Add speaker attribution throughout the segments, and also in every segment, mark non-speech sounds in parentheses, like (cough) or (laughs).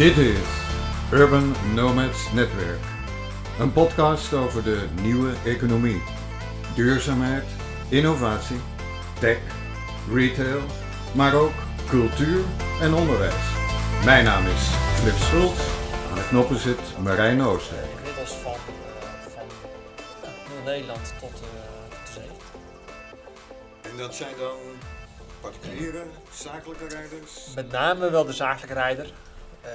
Speaker 1: Dit is Urban Nomads Netwerk. Een podcast over de nieuwe economie. Duurzaamheid, innovatie, tech, retail, maar ook cultuur en onderwijs. Mijn naam is Flip Schultz. Aan de knoppen zit Marijn Ooster.
Speaker 2: Inmiddels van, eh, van Nederland tot, eh, tot de zee.
Speaker 1: En dat zijn dan particuliere, zakelijke rijders?
Speaker 2: Met name wel de zakelijke rijder. Eh,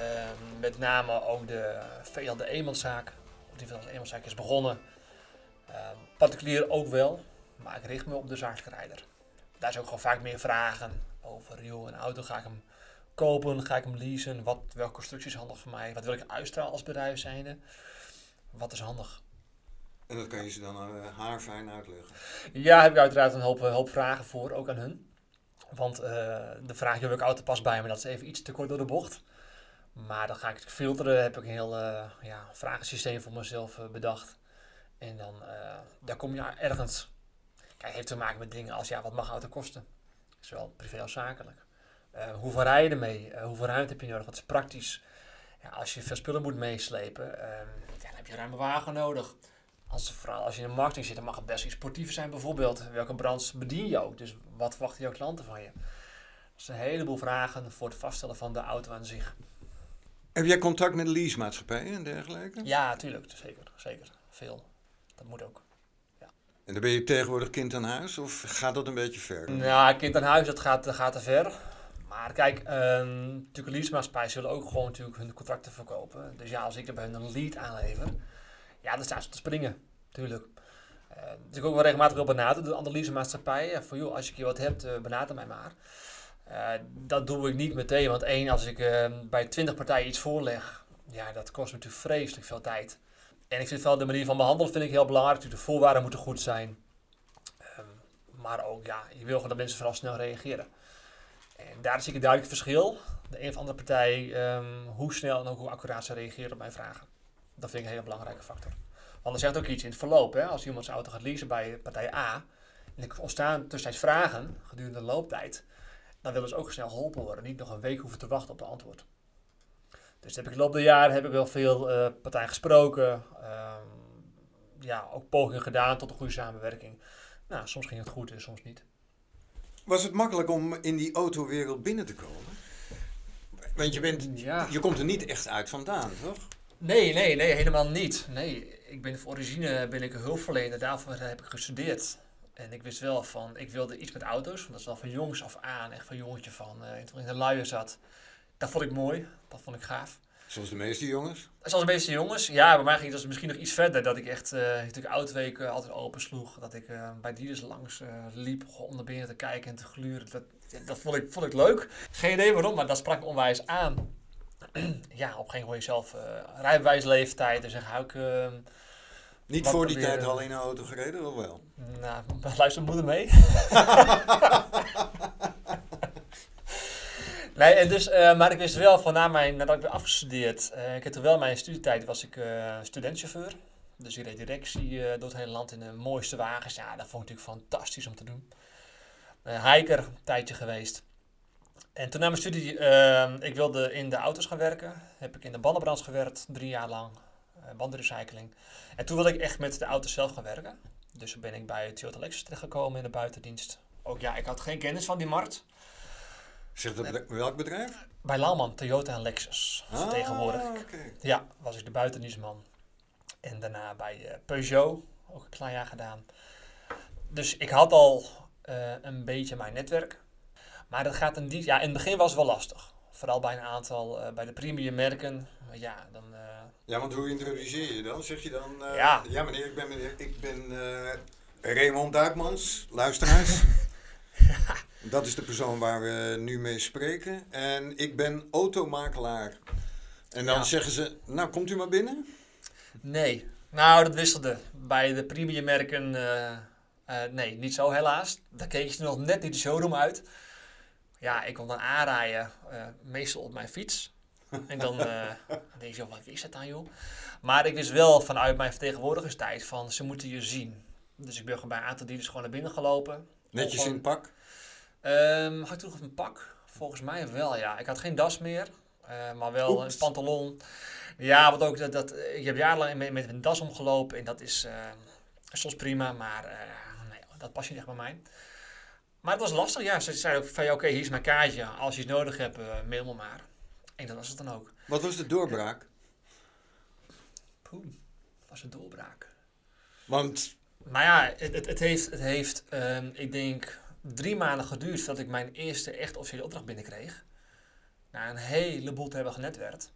Speaker 2: met name ook de veel de eenmanszaak. Die veel als eenmanszaak is begonnen. Eh, particulier ook wel. Maar ik richt me op de zakelijke rijder. Daar is ook gewoon vaak meer vragen over. Joh, een auto ga ik hem kopen? Ga ik hem leasen? Wat, welke constructie is handig voor mij? Wat wil ik uitstralen als bedrijf zijnde? Wat is handig?
Speaker 1: En dat kan je ze dan uh, haarfijn uitleggen?
Speaker 2: Ja, heb ik uiteraard een hoop, hoop vragen voor, ook aan hun. Want uh, de vraag, welke auto past bij me, dat is even iets te kort door de bocht. Maar dan ga ik het filteren, heb ik een heel uh, ja, voor mezelf uh, bedacht. En dan daar kom je ergens. Kijk, heeft te maken met dingen als, ja, wat mag auto kosten? Zowel privé als zakelijk. hoeveel rij je ermee? hoeveel ruimte heb je nodig? Wat is praktisch? Ja, als je veel spullen moet meeslepen, ja, dan heb je een ruime wagen nodig. Als, vooral als je in de marketing zit, dan mag het best iets sportiever zijn bijvoorbeeld. Welke branche bedien je ook? Dus wat verwachten jouw klanten van je? Dat zijn een heleboel vragen voor het vaststellen van de auto aan zich.
Speaker 1: Heb jij contact met leasemaatschappijen en dergelijke?
Speaker 2: Ja, natuurlijk. Zeker. Zeker. Veel. Dat moet ook. Ja.
Speaker 1: En dan ben je tegenwoordig kind aan huis of gaat dat een beetje ver?
Speaker 2: Nou, kind aan huis, dat gaat, dat gaat te ver. Maar kijk, um, natuurlijk leasemaatschappijen zullen ook gewoon natuurlijk hun contracten verkopen. Dus ja, als ik er bij hun een lead aanlever ja, dan staan ze te springen, tuurlijk. Uh, dus ik ook wel regelmatig wil benaderen door andere leasemaatschappijen. Van joh, als je hier wat hebt, uh, benader mij maar. Uh, dat doe ik niet meteen, want één, als ik bij twintig partijen iets voorleg, ja, dat kost me natuurlijk vreselijk veel tijd. En ik vind wel de manier van behandelen vind ik heel belangrijk. De voorwaarden moeten goed zijn. Um, maar ook, ja, je wil gewoon dat mensen vooral snel reageren. En daar zie ik een duidelijk verschil. De een of andere partij, um, hoe snel en ook hoe accuraat ze reageren op mijn vragen. Dat vind ik een hele belangrijke factor. Want er zegt ook iets in het verloop. Hè? Als iemand zijn auto gaat leasen bij partij A, en er ontstaan tussentijds vragen gedurende de looptijd, dan willen ze ook snel geholpen worden. Niet nog een week hoeven te wachten op de antwoord. Dus heb ik de loop der jaren heb ik wel veel uh, partijen gesproken. Um, ja, ook pogingen gedaan tot een goede samenwerking. Nou, soms ging het goed en soms niet.
Speaker 1: Was het makkelijk om in die autowereld binnen te komen? Want je, bent, ja. je komt er niet echt uit vandaan, toch?
Speaker 2: Nee, nee, nee, helemaal niet. Nee, ik ben voor origine ben ik een hulpverlener, daarvoor heb ik gestudeerd. En ik wist wel van, ik wilde iets met auto's, want dat is al van jongs af aan, echt van jongetje van, uh, toen ik in de luier zat. Dat vond ik mooi, dat vond ik gaaf.
Speaker 1: Zoals de meeste jongens?
Speaker 2: Zoals de meeste jongens, ja. Bij mij ging het misschien nog iets verder. Dat ik echt uh, natuurlijk autoweken altijd open sloeg. Dat ik uh, bij dealers langs uh, liep om naar binnen te kijken en te gluren. Dat, dat vond, ik, vond ik leuk. Geen idee waarom, maar dat sprak me onwijs aan. (clears throat) ja, op een gegeven moment zelf uh, rijbewijsleeftijd. En zeg ik.
Speaker 1: Niet voor die tijd al in een auto gereden, of wel?
Speaker 2: Nou, luister moeder mee. (laughs) nee, en dus, uh, maar ik wist wel van na mijn, nadat ik ben afgestudeerd. ik heb terwijl mijn studietijd was ik studentchauffeur. Dus ik reed directie door het hele land in de mooiste wagens. Ja, dat vond ik natuurlijk fantastisch om te doen. hiker, een tijdje geweest. En toen na mijn studie, ik wilde in de auto's gaan werken. Heb ik in de bandenbrand gewerkt, drie jaar lang. Bandenrecycling. En toen wilde ik echt met de auto's zelf gaan werken. Dus toen ben ik bij Toyota Lexus terechtgekomen in de buitendienst. Ook ja, ik had geen kennis van die markt.
Speaker 1: Dat bedrijf, welk bedrijf?
Speaker 2: Bij Lauman, Toyota en Lexus.
Speaker 1: Ah,
Speaker 2: vertegenwoordig ik.
Speaker 1: Okay.
Speaker 2: Ja, was ik de buitendienstman. En daarna bij uh, Peugeot, ook een klein jaar gedaan. Dus ik had al uh, een beetje mijn netwerk. Maar dat gaat in die... Ja, in het begin was het wel lastig. Vooral bij een aantal, uh, bij de premium merken. Maar ja, dan... Uh,
Speaker 1: ja, want hoe introduceer je dan? Zeg je dan... Uh,
Speaker 2: ja.
Speaker 1: ja, meneer, ik ben, meneer, ik ben Raymond Duikmans, luisteraars.
Speaker 2: ja. (laughs)
Speaker 1: Dat is de persoon waar we nu mee spreken. En ik ben automakelaar. En dan ja. zeggen ze, nou, komt u maar binnen?
Speaker 2: Nee. Nou, dat wisselde. Bij de premium merken... nee, niet zo helaas. Daar keek je nog net niet de showroom uit ja, ik kon dan aanrijden, uh, meestal op mijn fiets. En dan uh, denk je, wat is dat dan joh? Maar ik wist wel vanuit mijn vertegenwoordigerstijd van, ze moeten je zien. Dus ik ben gewoon bij een aantal dealers gewoon naar binnen gelopen.
Speaker 1: Netjes
Speaker 2: gewoon,
Speaker 1: in pak?
Speaker 2: Um, had ik toen nog een pak? Volgens mij wel, ja. Ik had geen das meer. eh, maar wel
Speaker 1: Oeps.
Speaker 2: een pantalon. Ja, wat ook, dat, dat, ik heb jarenlang met, met een das omgelopen en dat is eh, soms prima, maar nee, dat past niet echt bij mij. Maar het was lastig, ja. Ze zeiden ook van, ja, oké, hier is mijn kaartje. Als je het nodig hebt, mail me maar. En dat was het dan ook.
Speaker 1: Wat was de doorbraak?
Speaker 2: Poeh, was een doorbraak.
Speaker 1: Want
Speaker 2: Maar ja, het, het, het heeft, het heeft ehm, ik denk, drie maanden geduurd voordat ik mijn eerste echt officiële opdracht binnenkreeg. Na een heleboel te hebben genetwerkt.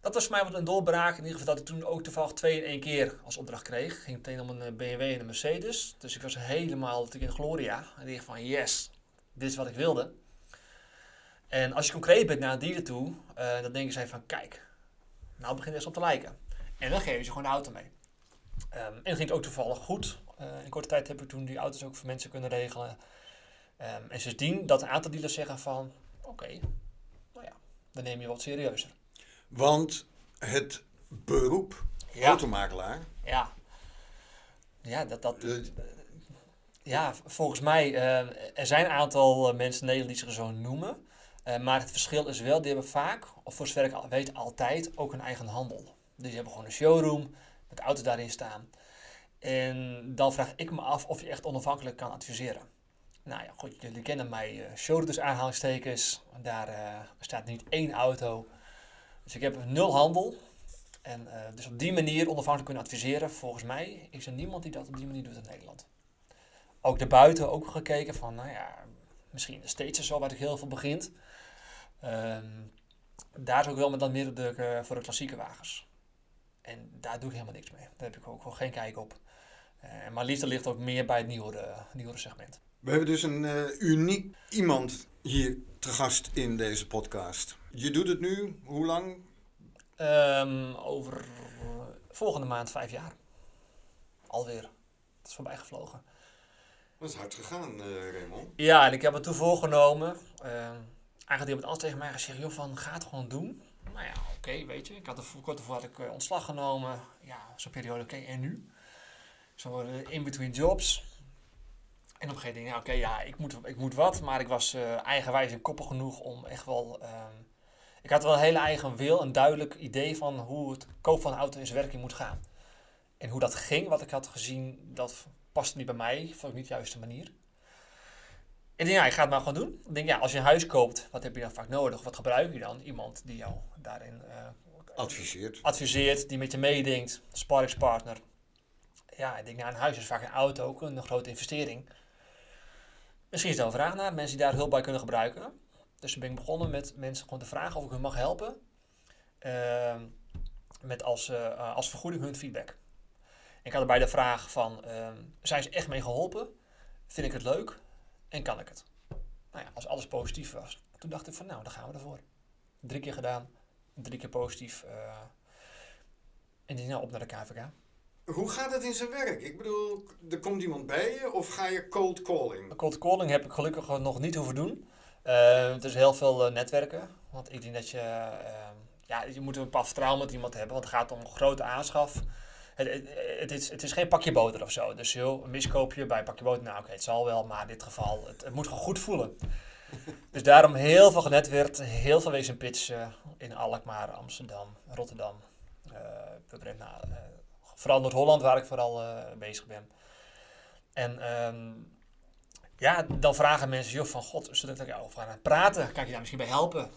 Speaker 2: Dat was voor mij wat een doorbraak. In ieder geval dat ik toen ook toevallig twee in één keer als opdracht kreeg. Ging meteen om een eh, BMW en een Mercedes. Dus ik was helemaal natuurlijk in gloria. En ik dacht van yes, dit is wat ik wilde. En als je concreet bent naar een dealer toe, eh, dan denken zij van kijk, nou begint het op te lijken. En dan geven ze gewoon de auto mee. Ehm, en het ging ook toevallig goed. Eh, in korte tijd heb ik toen die auto's ook voor mensen kunnen regelen. Ehm, en sindsdien dat een aantal dealers zeggen van... Oké, nou ja, dan neem je wat serieuzer.
Speaker 1: Want het beroep automakelaar.
Speaker 2: Ja. Ja, dat... dat
Speaker 1: eh,
Speaker 2: ja, volgens mij... er zijn een aantal mensen in Nederland die zich zo noemen. Eh, maar het verschil is wel, die hebben vaak, of voor zover ik weet, altijd ook een eigen handel. Dus die hebben gewoon een showroom met auto's daarin staan. En dan vraag ik me af of je echt onafhankelijk kan adviseren. Nou ja, goed, jullie kennen mij, eh showroom dus aanhalingstekens. Daar eh, staat niet één auto. Dus ik heb nul handel. En dus op die manier onafhankelijk kunnen adviseren. Volgens mij is er niemand die dat op die manier doet in Nederland. Ook daarbuiten ook gekeken van, nou ja, misschien is zo waar ik heel veel begint. Ehm, daar is ook wel met dan meer de, eh, voor de klassieke wagens. En daar doe ik helemaal niks mee. Daar heb ik ook wel geen kijk op. Eh, maar liefde ligt ook meer bij het nieuwere, nieuwere segment.
Speaker 1: We hebben dus een eh, uniek iemand hier te gast in deze podcast. Je doet het nu, hoe lang?
Speaker 2: Ehm, over volgende maand vijf jaar. Alweer. Het is voorbij gevlogen.
Speaker 1: Dat is hard gegaan, Raymond.
Speaker 2: Ja, en ik heb het toen voorgenomen. Eigenlijk iemand anders tegen mij gezegd, joh, van ga het gewoon doen. Nou ja, oké, weet je. Ik had er kort ervoor had ik eh, ontslag genomen. Ja, zo'n periode, oké, en nu? Zo eh, in between jobs. En op een gegeven moment, ja, oké, ja, ik moet, ik moet wat. Maar ik was eh, eigenwijs en koppig genoeg om echt wel... ehm, ik had wel een hele eigen wil, een duidelijk idee van hoe het koop van een auto in zijn werking moet gaan. En hoe dat ging, wat ik had gezien, dat paste niet bij mij. Vond ik niet de juiste manier. Ik denk, ja, ik ga het maar gewoon doen. Ik denk, ja, als je een huis koopt, wat heb je dan vaak nodig? Wat gebruik je dan? Iemand die jou daarin eh,
Speaker 1: Adviseert.
Speaker 2: adviseert, die met je meedenkt, sparringspartner. Ja, ik denk, nou, een huis is vaak een auto ook een grote investering. Misschien is er wel vraag naar, mensen die daar hulp bij kunnen gebruiken. Dus toen ben ik begonnen met mensen gewoon te vragen of ik hun mag helpen. Ehm, met als, eh, als vergoeding hun feedback. Ik had erbij de vraag van, ehm, zijn ze echt mee geholpen? Vind ik het leuk? En kan ik het? Nou ja, als alles positief was, toen dacht ik van, nou, dan gaan we ervoor. Drie keer gedaan, drie keer positief. eh, en die nou op naar de KVK.
Speaker 1: Hoe gaat het in zijn werk? Ik bedoel, er komt iemand bij je of ga je cold calling?
Speaker 2: Cold calling heb ik gelukkig nog niet hoeven doen. Eh, het is heel veel eh, netwerken. Want ik denk dat je... ja, je moet een bepaald vertrouwen met iemand hebben. Want het gaat om een grote aanschaf. Het, het, is, het is geen pakje boter of zo. Dus joh, een miskoopje bij een pakje boter. Nou oké, het zal wel. Maar in dit geval, het, het moet gewoon goed voelen. (laughs) dus daarom heel veel genetwerkt. Heel veel wezen pitchen. In Alkmaar, Amsterdam, Rotterdam. eh Purmerend, nou, eh, vooral Noord-Holland waar ik vooral eh, bezig ben. En... ehm, ja, dan vragen mensen, joh, van god, zodat ik over gaan praten. Kan ik je daar misschien bij helpen?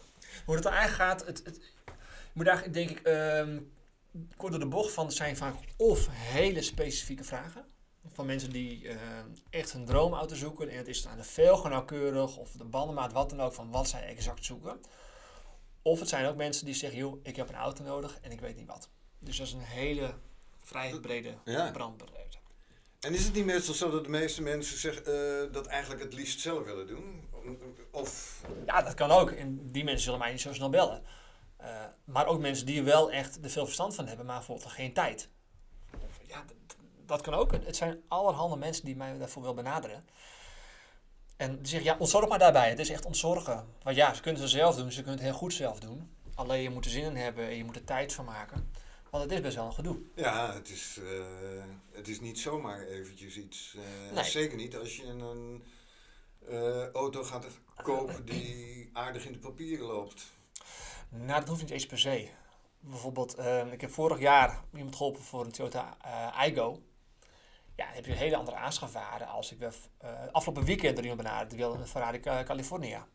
Speaker 2: Hoe het dan eigenlijk gaat, het, het, je moet eigenlijk, denk ik, ehm, kort door de bocht van, zijn vaak of hele specifieke vragen. Van mensen die ehm, echt een droomauto zoeken. En het is aan de velgen nauwkeurig, of de bandenmaat, wat dan ook, van wat zij exact zoeken. Of het zijn ook mensen die zeggen, joh, ik heb een auto nodig en ik weet niet wat. Dus dat is een hele vrij brede
Speaker 1: Ja.
Speaker 2: brandbreedte.
Speaker 1: En is het niet meestal zo dat de meeste mensen zeg, eh, dat eigenlijk het liefst zelf willen doen? Of
Speaker 2: Ja, dat kan ook. En die mensen zullen mij niet zo snel bellen. Eh, maar ook mensen die er wel echt er veel verstand van hebben, maar bijvoorbeeld geen tijd. Ja, dat, kan ook. Het zijn allerhande mensen die mij daarvoor wil benaderen. En die zeggen, ja, ontzorg maar daarbij. Het is echt ontzorgen. Want ja, ze kunnen het zelf doen, ze kunnen het heel goed zelf doen. Alleen je moet er zin in hebben en je moet er tijd van maken. Want het is best wel een gedoe.
Speaker 1: ja, het is, eh, het is niet zomaar eventjes iets.
Speaker 2: Nee.
Speaker 1: Zeker niet als je een auto gaat kopen die aardig in de papieren loopt.
Speaker 2: Nou, dat hoeft niet eens per se. Bijvoorbeeld, ehm, ik heb vorig jaar iemand geholpen voor een Toyota eh Igo. Ja, dan heb je een hele andere aanschafwaarde als ik eh, afgelopen weekend er iemand benaderd die wilde een Ferrari Ca- California.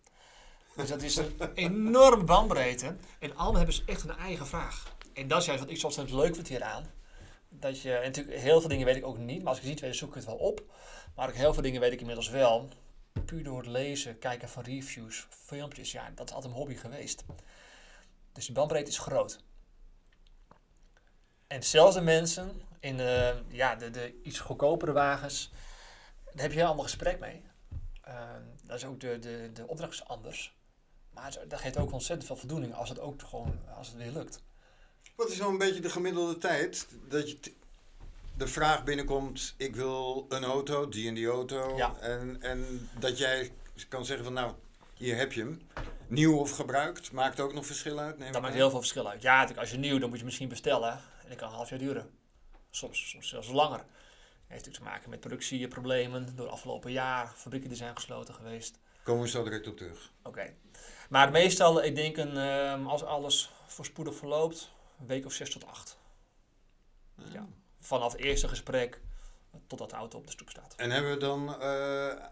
Speaker 2: Dus dat is een (laughs) enorme bandbreedte. En allemaal hebben ze echt hun eigen vraag. En dat is juist wat ik ontzettend leuk vind hieraan. Dat je, en natuurlijk heel veel dingen weet ik ook niet, maar als ik het niet weet, zoek ik het wel op. Maar ook heel veel dingen weet ik inmiddels wel. Puur door het lezen, kijken van reviews, filmpjes. Ja, dat is altijd een hobby geweest. Dus die bandbreedte is groot. En zelfs de mensen in de, ja, de, de iets goedkopere wagens, daar heb je allemaal gesprek mee. Ehm, dat is ook de, de, de opdracht is anders. Maar dat geeft ook ontzettend veel voldoening als het ook gewoon, als het weer lukt.
Speaker 1: Wat is nou een beetje de gemiddelde tijd dat je de vraag binnenkomt: ik wil een auto, die en die auto.
Speaker 2: Ja.
Speaker 1: En, en dat jij kan zeggen van nou, hier heb je hem. Nieuw of gebruikt, maakt ook nog verschil uit. Neem
Speaker 2: Dat maakt heel veel verschil uit. Ja, als je nieuw, dan moet je misschien bestellen. En dat kan een half jaar duren. Soms, soms zelfs langer. Het heeft natuurlijk te maken met productieproblemen. Door de afgelopen jaar, fabrieken die zijn gesloten geweest.
Speaker 1: Komen we zo direct op terug.
Speaker 2: Oké. Maar meestal, ik denk, een, ehm, als alles voorspoedig verloopt, een week of zes tot acht. Ja. Vanaf het eerste gesprek totdat de auto op de stoep staat.
Speaker 1: En hebben we dan eh,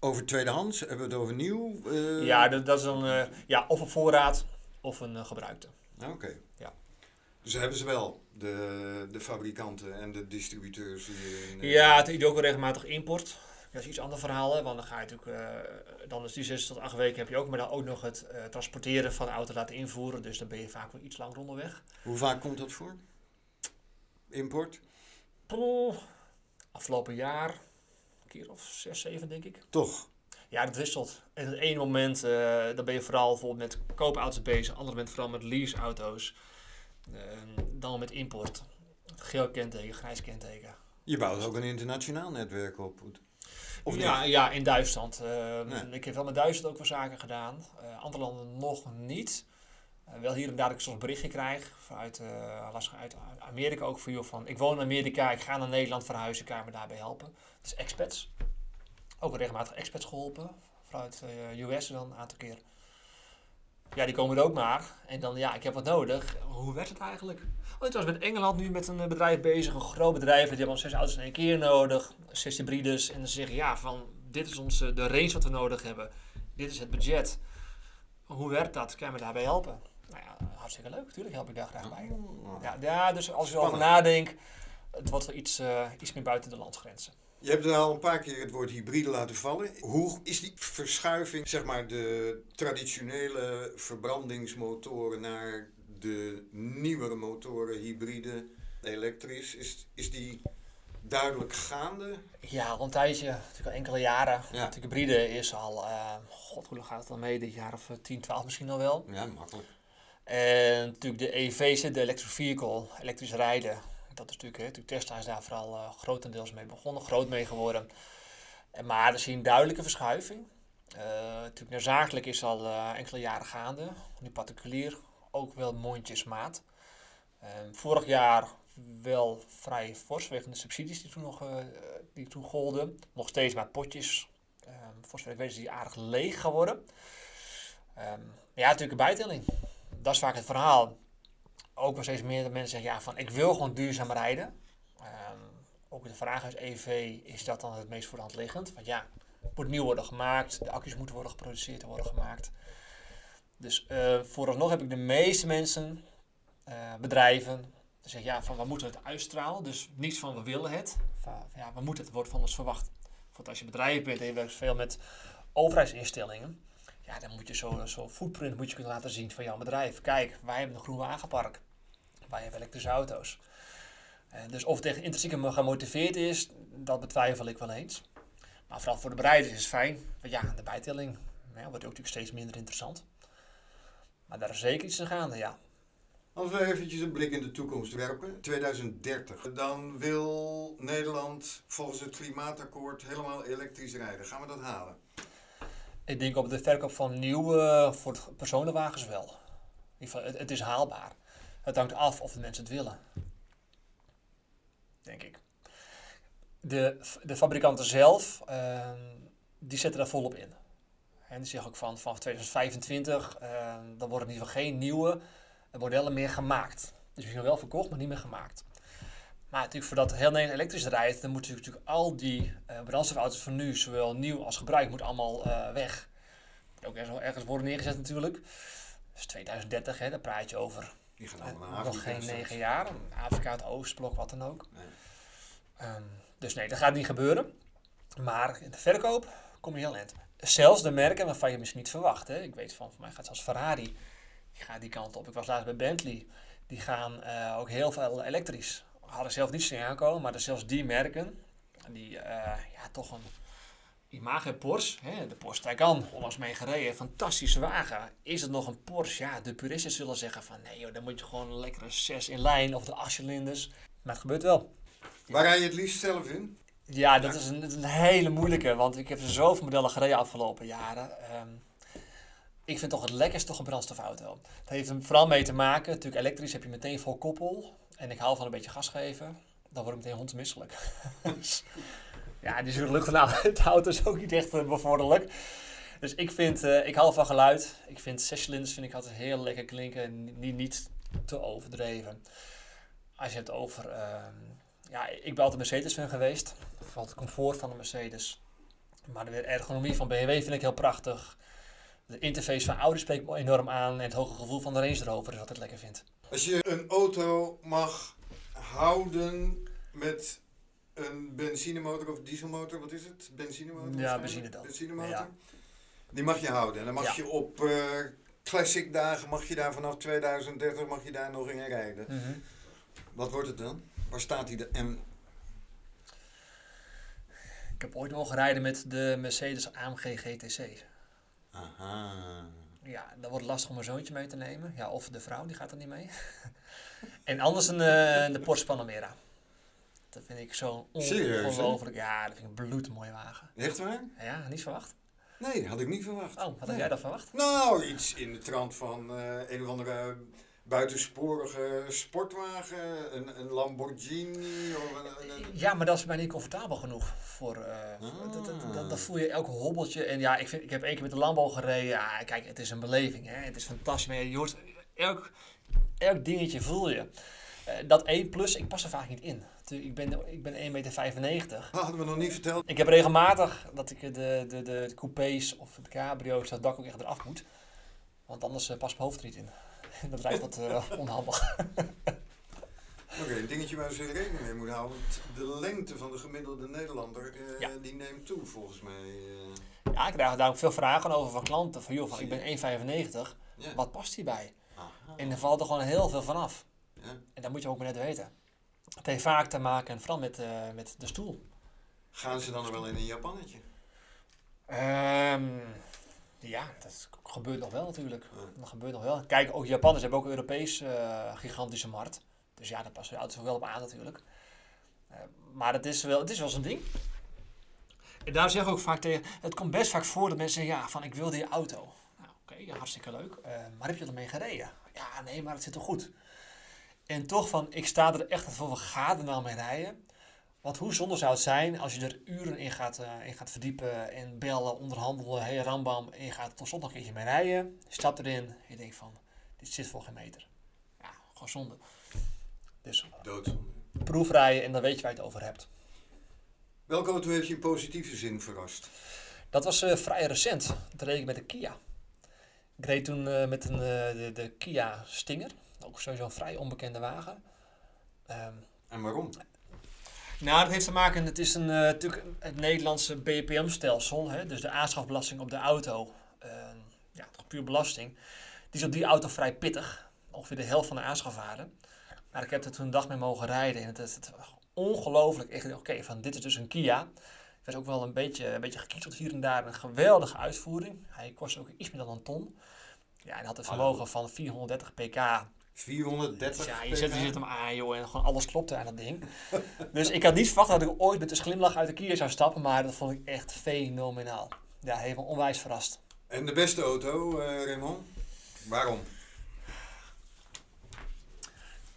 Speaker 1: over tweedehands? Hebben we het over nieuw? Eh,
Speaker 2: Ja, dat, dat is een, eh, ja, of een voorraad of een eh, gebruikte.
Speaker 1: Oké.
Speaker 2: Ja.
Speaker 1: Dus hebben ze wel, de, de fabrikanten en de distributeurs eh,
Speaker 2: Ja, het is ook wel regelmatig import. Dat is iets ander verhaal, hè, want dan ga je natuurlijk, dan is die 6 tot 8 weken heb je ook, maar dan ook nog het transporteren van de auto laten invoeren. Dus dan ben je vaak wel iets langer onderweg.
Speaker 1: Hoe vaak komt dat voor? Import?
Speaker 2: Afgelopen jaar, keer of 6, 7 denk ik.
Speaker 1: Toch?
Speaker 2: Ja, dat wisselt. En het ene moment, eh, dan ben je vooral bijvoorbeeld met koopauto's bezig, andere moment vooral met leaseauto's. Ehm dan met import. Geel kenteken, grijs kenteken.
Speaker 1: Je bouwt ook een internationaal netwerk op. Of
Speaker 2: ja,
Speaker 1: niet?
Speaker 2: ja, in Duitsland. Ehm,
Speaker 1: Nee.
Speaker 2: Ik heb wel met Duitsland ook wel zaken gedaan. Eh, andere landen nog niet. Eh, wel hier en daar ik soms berichtje krijg vanuit, eh, lastig uit Amerika ook voor jou van ik woon in Amerika, ik ga naar Nederland verhuizen, kan je me daarbij helpen. Dus expats. Ook regelmatig expats geholpen. Vanuit eh US dan een aantal keer. Ja, die komen er ook maar. En dan, ja, ik heb wat nodig. Hoe werkt het eigenlijk? Oh, ik was met Engeland nu met een eh, bedrijf bezig, een groot bedrijf. Die hebben zes auto's in één keer nodig, zes hybrides. En dan zeggen ja, van dit is onze, de range wat we nodig hebben. Dit is het budget. Hoe werkt dat? Kan je me daarbij helpen? Nou ja, hartstikke leuk. Natuurlijk help ik daar graag bij.
Speaker 1: Oh.
Speaker 2: Ja, ja dus als je erover nadenkt, het wordt wel iets, eh, iets meer buiten de landsgrenzen.
Speaker 1: Je hebt er al een paar keer het woord hybride laten vallen. Hoe is die verschuiving, zeg maar, de traditionele verbrandingsmotoren naar de nieuwere motoren, hybride, elektrisch, is, is die duidelijk gaande?
Speaker 2: Ja, al een tijdje, natuurlijk al enkele jaren.
Speaker 1: Ja.
Speaker 2: De hybride is al, eh, god, hoe lang gaat het dan mee? Dit jaar of eh, 10, 12 misschien al wel.
Speaker 1: Ja, makkelijk.
Speaker 2: En natuurlijk de EV's, de electric vehicle, elektrisch rijden. Dat is natuurlijk, natuurlijk Tesla is daar vooral eh, grotendeels mee begonnen, groot mee geworden. En, maar er zie je een duidelijke verschuiving. Eh, natuurlijk naar zakelijk is al eh, enkele jaren gaande. Nu particulier ook wel mondjesmaat. Ehm vorig jaar wel vrij fors, vanwege de subsidies die toen nog die toen golden. Nog steeds maar potjes. Zover ik weet is die aardig leeg geworden. Ehm, ja, natuurlijk een bijtelling dat is vaak het verhaal. Ook wel steeds meer mensen zeggen, ja, van ik wil gewoon duurzaam rijden. Ehm, ook de vraag is, EV, is dat dan het meest voor de hand liggend? Want ja, het moet nieuw worden gemaakt, de accu's moeten worden geproduceerd en worden gemaakt. Dus eh vooralsnog heb ik de meeste mensen, eh, bedrijven, die zeggen, ja, van we moeten het uitstralen. Dus niet van we willen het, ja, we moeten het, wordt van ons verwacht. Want als je bedrijf bent en je werkt veel met overheidsinstellingen, ja, dan moet je zo'n zo footprint moet je kunnen laten zien van jouw bedrijf. Kijk, wij hebben een groen wagenpark. Wij hebben elektrische auto's. Eh, dus of echt intrinsiek gemotiveerd is, dat betwijfel ik wel eens. Maar vooral voor de bereiders is het fijn. Want ja, de bijtelling ja, wordt ook natuurlijk steeds minder interessant. Maar daar is zeker iets aan gaande, ja.
Speaker 1: Als we eventjes een blik in de toekomst werpen, 2030, dan wil Nederland volgens het klimaatakkoord helemaal elektrisch rijden. Gaan we dat halen?
Speaker 2: Ik denk op de verkoop van nieuwe voor personenwagens wel. In geval, het, is haalbaar. Het hangt af of de mensen het willen. Denk ik. De, de fabrikanten zelf, ehm, die zetten daar volop in. En die zeggen ook van vanaf 2025, uh, dan worden in ieder geval geen nieuwe modellen meer gemaakt. Dus misschien wel verkocht, maar niet meer gemaakt. Maar natuurlijk voordat heel Nederland elektrisch rijdt, dan moeten natuurlijk al die uh, brandstofauto's van nu, zowel nieuw als gebruikt, moet allemaal uh, weg. Ook ergens, ergens worden neergezet natuurlijk. Dus 2030, hè, daar praat je over.
Speaker 1: Die gaan allemaal naar
Speaker 2: Nog geen negen jaar. Afrika, het Oostblok, wat dan ook. Nee. Um, dus nee, dat gaat niet gebeuren. Maar in de verkoop kom je heel eind. Zelfs de merken waarvan je misschien niet verwacht. Hè. Ik weet van, voor mij gaat zelfs Ferrari. Die gaat die kant op. Ik was laatst bij Bentley. Die gaan uh, ook heel veel elektrisch. Hadden zelf niet zien aankomen, maar dus zelfs die merken, die uh, ja, toch een imago Porsche, hè, de Porsche Taycan, onlangs mee gereden, fantastische wagen. Is het nog een Porsche? Ja, de puristen zullen zeggen van nee joh, dan moet je gewoon een lekkere 6 in lijn of de 8 cilinders. Maar het gebeurt wel.
Speaker 1: Waar rij je het liefst zelf in?
Speaker 2: Ja, dat is een, een, hele moeilijke, want ik heb er zoveel modellen gereden afgelopen jaren. Um, ik vind toch het lekkerst toch een brandstofauto. Dat heeft er vooral mee te maken, natuurlijk elektrisch heb je meteen vol koppel. En ik hou van een beetje gas geven. Dan word ik meteen hondsmisselijk. (laughs) ja, die zure lucht de (laughs) auto is ook niet echt uh, bevorderlijk. Dus ik vind, uh, ik hou van geluid. Ik vind zescilinders vind ik altijd heel lekker klinken. Niet, niet te overdreven. Als je het over... Uh, ja, ik ben altijd Mercedes-fan geweest. Vooral het comfort van de Mercedes. Maar de ergonomie van BMW vind ik heel prachtig. De interface van Audi spreekt me enorm aan. En het hoge gevoel van de Range Rover is wat ik lekker vind.
Speaker 1: Als je een auto mag houden met een benzinemotor of dieselmotor, wat is het? Benzinemotor?
Speaker 2: Ja, benzine dan.
Speaker 1: Benzinemotor. Ja. Die mag je houden. En dan mag ja. je op uh, classic dagen, mag je daar vanaf 2030 mag je daar nog in rijden. Mm -hmm. Wat wordt het dan? Waar staat die de M?
Speaker 2: Ik heb ooit mogen rijden met de Mercedes AMG GTC.
Speaker 1: Aha.
Speaker 2: Ja, dan wordt lastig om een zoontje mee te nemen. Ja, of de vrouw, die gaat er niet mee. (laughs) en anders een, uh, de Porsche Panamera. Dat vind ik zo ongelooflijk. Ja, dat vind ik een bloedmooie wagen.
Speaker 1: Echt waar?
Speaker 2: Ja, niet verwacht.
Speaker 1: Nee, had ik niet verwacht.
Speaker 2: Oh,
Speaker 1: nee.
Speaker 2: had jij dat verwacht?
Speaker 1: Nou, iets in de trant van uh, een of andere buitensporige sportwagen, een, een Lamborghini. Of een, een,
Speaker 2: Ja, maar dat is mij niet comfortabel genoeg voor. Uh, ah. dat, dat, dat, dat, voel je elk hobbeltje. En ja, ik, vind, ik heb één keer met de Lambo gereden. Ja, kijk, het is een beleving. Hè? Het is fantastisch. Maar je hoort elk, elk dingetje voel je. Uh, dat 1 plus, ik pas er vaak niet in. Ik ben, ik ben 1,95 meter.
Speaker 1: Dat hadden we nog niet verteld.
Speaker 2: Ik heb regelmatig dat ik de, de, de, de coupés of de cabrio's, dat dak ook echt eraf moet. Want anders uh, past mijn hoofd er niet in. (laughs) dat lijkt wat uh, onhandig.
Speaker 1: Oké, okay, een dingetje waar ze rekening mee moeten houden. De lengte van de gemiddelde Nederlander, uh, ja. die neemt toe volgens mij. Uh.
Speaker 2: Ja, ik krijg daar ook veel vragen over van klanten. Van joh, van, ik ben 1,95. Ja. Wat past hierbij? Aha. En er valt er gewoon heel veel vanaf. Ja. En dat moet je ook maar net weten. Het heeft vaak te maken, vooral met, met de stoel.
Speaker 1: Gaan ze dan er wel in een Japannetje?
Speaker 2: Um, ja, dat gebeurt nog wel natuurlijk. Dat gebeurt nog wel. Kijk, ook Japanners hebben ook een Europees uh, gigantische markt. Dus ja, daar passen de auto's wel op aan natuurlijk. Uh, maar het is wel, het is wel zo'n ding. En daar zeg ik ook vaak tegen, het komt best vaak voor dat mensen zeggen, ja, van ik wil die auto. Nou, oké, hartstikke leuk. Uh, maar heb je ermee gereden? Ja, nee, maar het zit er goed. En toch van, ik sta er echt voor, gaat er nou mee rijden? Want hoe zonde zou het zijn als je er uren in gaat, uh, in gaat verdiepen en bellen, onderhandelen, hey rambam, en je gaat tot nog een keertje mee rijden. Je stapt erin en je denkt van, dit zit voor geen meter. Ja, gewoon zonde. Dus
Speaker 1: Doodzonde.
Speaker 2: proefrijden en dan weet je waar je het over hebt.
Speaker 1: Welke auto heeft je in positieve zin verrast?
Speaker 2: Dat was uh, vrij recent. Dat reed ik met de Kia. Ik reed toen uh, met een, de, de Kia Stinger. Ook sowieso een vrij onbekende wagen. Um,
Speaker 1: en waarom?
Speaker 2: Nou, dat heeft te maken, het is een, uh, natuurlijk het Nederlandse BPM-stelsel, hè, dus de aanschafbelasting op de auto, uh, ja, toch puur belasting. Die is op die auto vrij pittig, ongeveer de helft van de aanschafwaarde. Maar ik heb er toen een dag mee mogen rijden en het is ongelooflijk. Ik dacht, oké, van dit is dus een Kia. Ik werd ook wel een beetje, een beetje gekieteld hier en daar. Een geweldige uitvoering. Hij kost ook iets meer dan een ton. Ja, en had een vermogen van 430 pk.
Speaker 1: 430
Speaker 2: Ja, je zet, je zet hem aan, joh, en gewoon alles klopte aan dat ding. (laughs) dus ik had niet verwacht dat ik ooit met een glimlach uit de Kia zou stappen, maar dat vond ik echt fenomenaal. Ja, heeft me onwijs verrast.
Speaker 1: En de beste auto, uh, Raymond? Waarom?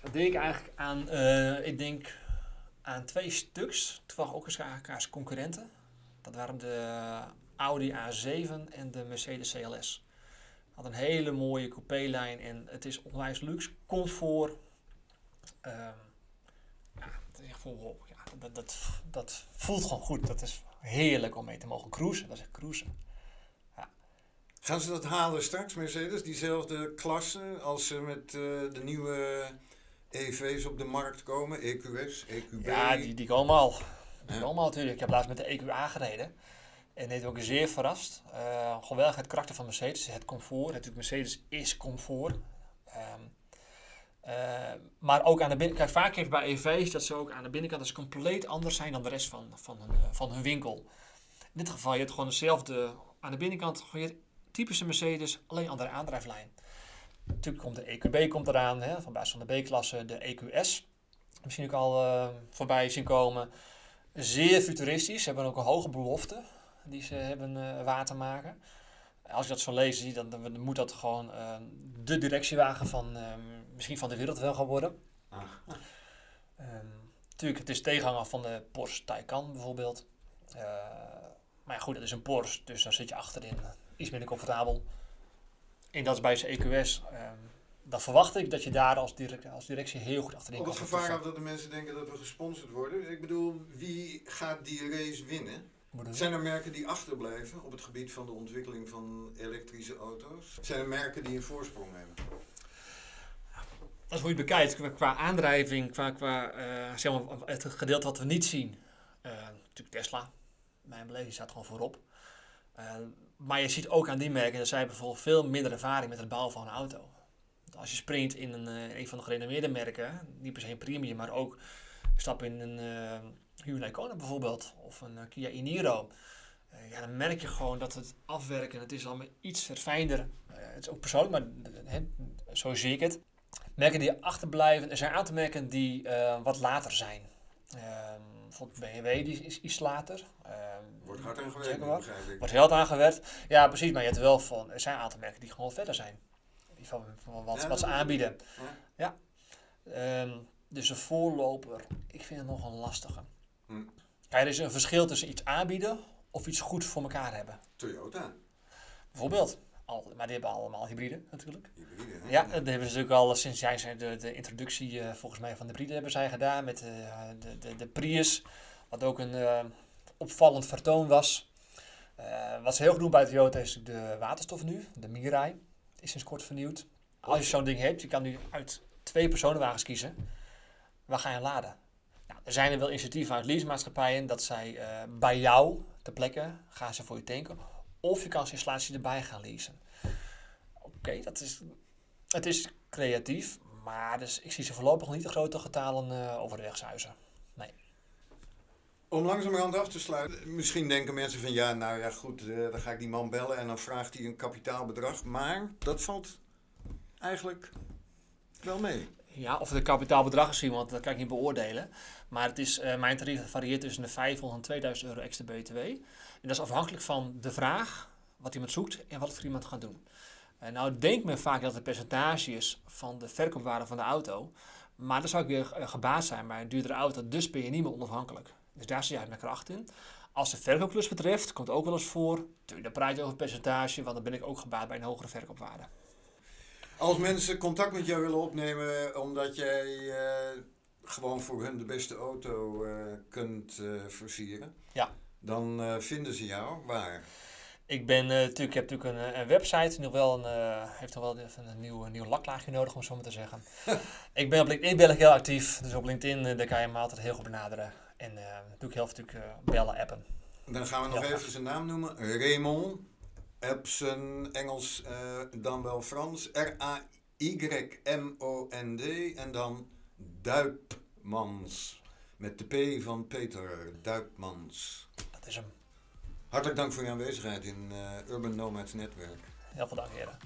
Speaker 2: Dat denk ik eigenlijk aan, uh, ik denk aan twee stuks, toevallig ook eens elkaars concurrenten. Dat waren de Audi A7 en de Mercedes CLS. Had een hele mooie coupé-lijn en het is onwijs luxe, comfort. Ehm, ja, het is echt vol, ja, dat, dat, dat voelt gewoon goed. Dat is heerlijk om mee te mogen cruisen. Dat is echt cruisen.
Speaker 1: Gaan ze dat halen straks, Mercedes? Diezelfde klasse als ze met eh, de nieuwe EV's op de markt komen? EQS, EQB?
Speaker 2: Ja, die, die komen al. Die
Speaker 1: Ja.
Speaker 2: komen al natuurlijk. Ik heb laatst met de EQA gereden. En heeft ook zeer verrast. Eh geweldig het karakter van Mercedes, het comfort. Natuurlijk, Mercedes is comfort. Ehm, eh, maar ook aan de binnenkant, kijk, vaak heeft bij EV's dat ze ook aan de binnenkant ze compleet anders zijn dan de rest van, van, hun, eh, van hun winkel. In dit geval, je hebt gewoon dezelfde, aan de binnenkant, je typische Mercedes, alleen andere aandrijflijn. Natuurlijk komt de EQB komt eraan, hè, van basis van de B-klasse, de EQS. Misschien ook al voorbij zien komen. Zeer futuristisch, ze hebben ook een hoge belofte die ze hebben eh, waar te maken. Als je dat zo leest, zie, dan, dan moet dat gewoon eh, de directiewagen van eh, misschien van de wereld wel gaan worden.
Speaker 1: Ah.
Speaker 2: Ehm, natuurlijk, het is tegenhanger van de Porsche Taycan bijvoorbeeld. Maar ja, goed, het is een Porsche, dus daar zit je achterin iets minder comfortabel. En dat is bij zijn EQS. ehm dan verwacht ik dat je daar als, direct, als directie heel goed achterin
Speaker 1: Op
Speaker 2: kan
Speaker 1: het gevaar af dat de mensen denken dat we gesponsord worden. Ik bedoel, wie gaat die race winnen? Zijn er merken die achterblijven op het gebied van de ontwikkeling van elektrische auto's? Zijn er merken die een voorsprong hebben?
Speaker 2: Als hoe je het bekijkt, qua, aandrijving, qua, qua eh, zeg maar, het gedeelte wat we niet zien. eh, natuurlijk Tesla, mijn beleving staat gewoon voorop. Eh, maar je ziet ook aan die merken dat zij bijvoorbeeld veel minder ervaring met het bouwen van een auto. Als je springt in een, een van de gerenommeerde merken, niet per se een premium, maar ook stap in een Hyundai Kona bijvoorbeeld, of een eh, Kia e-Niro. Eh, ja, dan merk je gewoon dat het afwerken, het is allemaal iets verfijnder. Eh, het is ook persoonlijk, maar zo zie ik het. Merken die achterblijven, er zijn een aantal merken die wat later zijn. Ehm bijvoorbeeld BMW die is iets later. Ehm,
Speaker 1: Wordt hard aan gewerkt,
Speaker 2: Jaguar.
Speaker 1: begrijp ik.
Speaker 2: Wordt heel hard aangewerkt. Ja, precies, maar je hebt wel van, er zijn een aantal merken die gewoon verder zijn. Die van, van wat,
Speaker 1: Ja,
Speaker 2: wat ze aanbieden.
Speaker 1: Ja.
Speaker 2: Ja. Ehm, dus een voorloper, ik vind het nog een lastige. Er is een verschil tussen iets aanbieden of iets goed voor elkaar hebben.
Speaker 1: Toyota,
Speaker 2: Bijvoorbeeld, al, maar die hebben allemaal hybride natuurlijk.
Speaker 1: hybride. hè?
Speaker 2: Ja, dat hebben ze natuurlijk al sinds jij zei, de, de introductie eh, volgens mij van de hybride hebben zij gedaan met eh, de, de, de Prius. Wat ook een eh, opvallend vertoon was. Wat ze heel goed doen bij Toyota is de waterstof nu, de Mirai. Is sinds kort vernieuwd. Als je zo'n ding hebt, je kan nu uit twee personenwagens kiezen. Waar ga je laden? Er zijn er wel initiatieven uit leasemaatschappijen dat zij eh, bij jou ter plekke gaan ze voor je tanken. Of je kan zijn installatie erbij gaan leasen. Oké, dat is, het is creatief, maar dus, ik zie ze voorlopig niet de grote getalen eh, over de weg zuizen.
Speaker 1: Om langzamerhand af te sluiten, misschien denken mensen van ja, nou ja goed, eh, dan ga ik die man bellen en dan vraagt hij een kapitaalbedrag. Maar dat valt eigenlijk wel mee.
Speaker 2: Ja, of het een kapitaalbedrag is, want dat kan ik niet beoordelen. Maar het is, eh, mijn tarief varieert tussen de 500 en 2000 euro extra BTW. En dat is afhankelijk van de vraag, wat iemand zoekt en wat voor iemand gaat doen. Eh, nou denkt men vaak dat het percentage is van de verkoopwaarde van de auto. Maar dan zou ik weer eh, gebaat zijn bij een duurdere auto, dus ben je niet meer onafhankelijk. Dus daar zie je uit mijn kracht in. Als de verkoopklus betreft, komt ook wel eens voor. Dan praat je over percentage, want dan ben ik ook gebaat bij een hogere verkoopwaarde.
Speaker 1: Als mensen contact met jou willen opnemen omdat jij eh, gewoon voor hun de beste auto eh, kunt eh, versieren,
Speaker 2: Ja.
Speaker 1: dan vinden ze jou waar?
Speaker 2: Ik ben natuurlijk, ik heb natuurlijk een, een website, nog wel een, heeft nog wel een nieuw, een nieuw laklaagje nodig om het zo maar te zeggen. (laughs) ik ben op LinkedIn ben ik heel actief, dus op LinkedIn daar kan je me altijd heel goed benaderen. En doe ik heel veel natuurlijk bellen, appen.
Speaker 1: Dan gaan we nog even zijn naam noemen. Raymond. Zijn Engels eh, dan wel Frans. R-A-Y-M-O-N-D. En dan Duipmans. Met de P van Peter. Duipmans.
Speaker 2: Dat is hem.
Speaker 1: Hartelijk dank voor je aanwezigheid in eh, Urban Nomads Netwerk.
Speaker 2: Heel veel dank heren.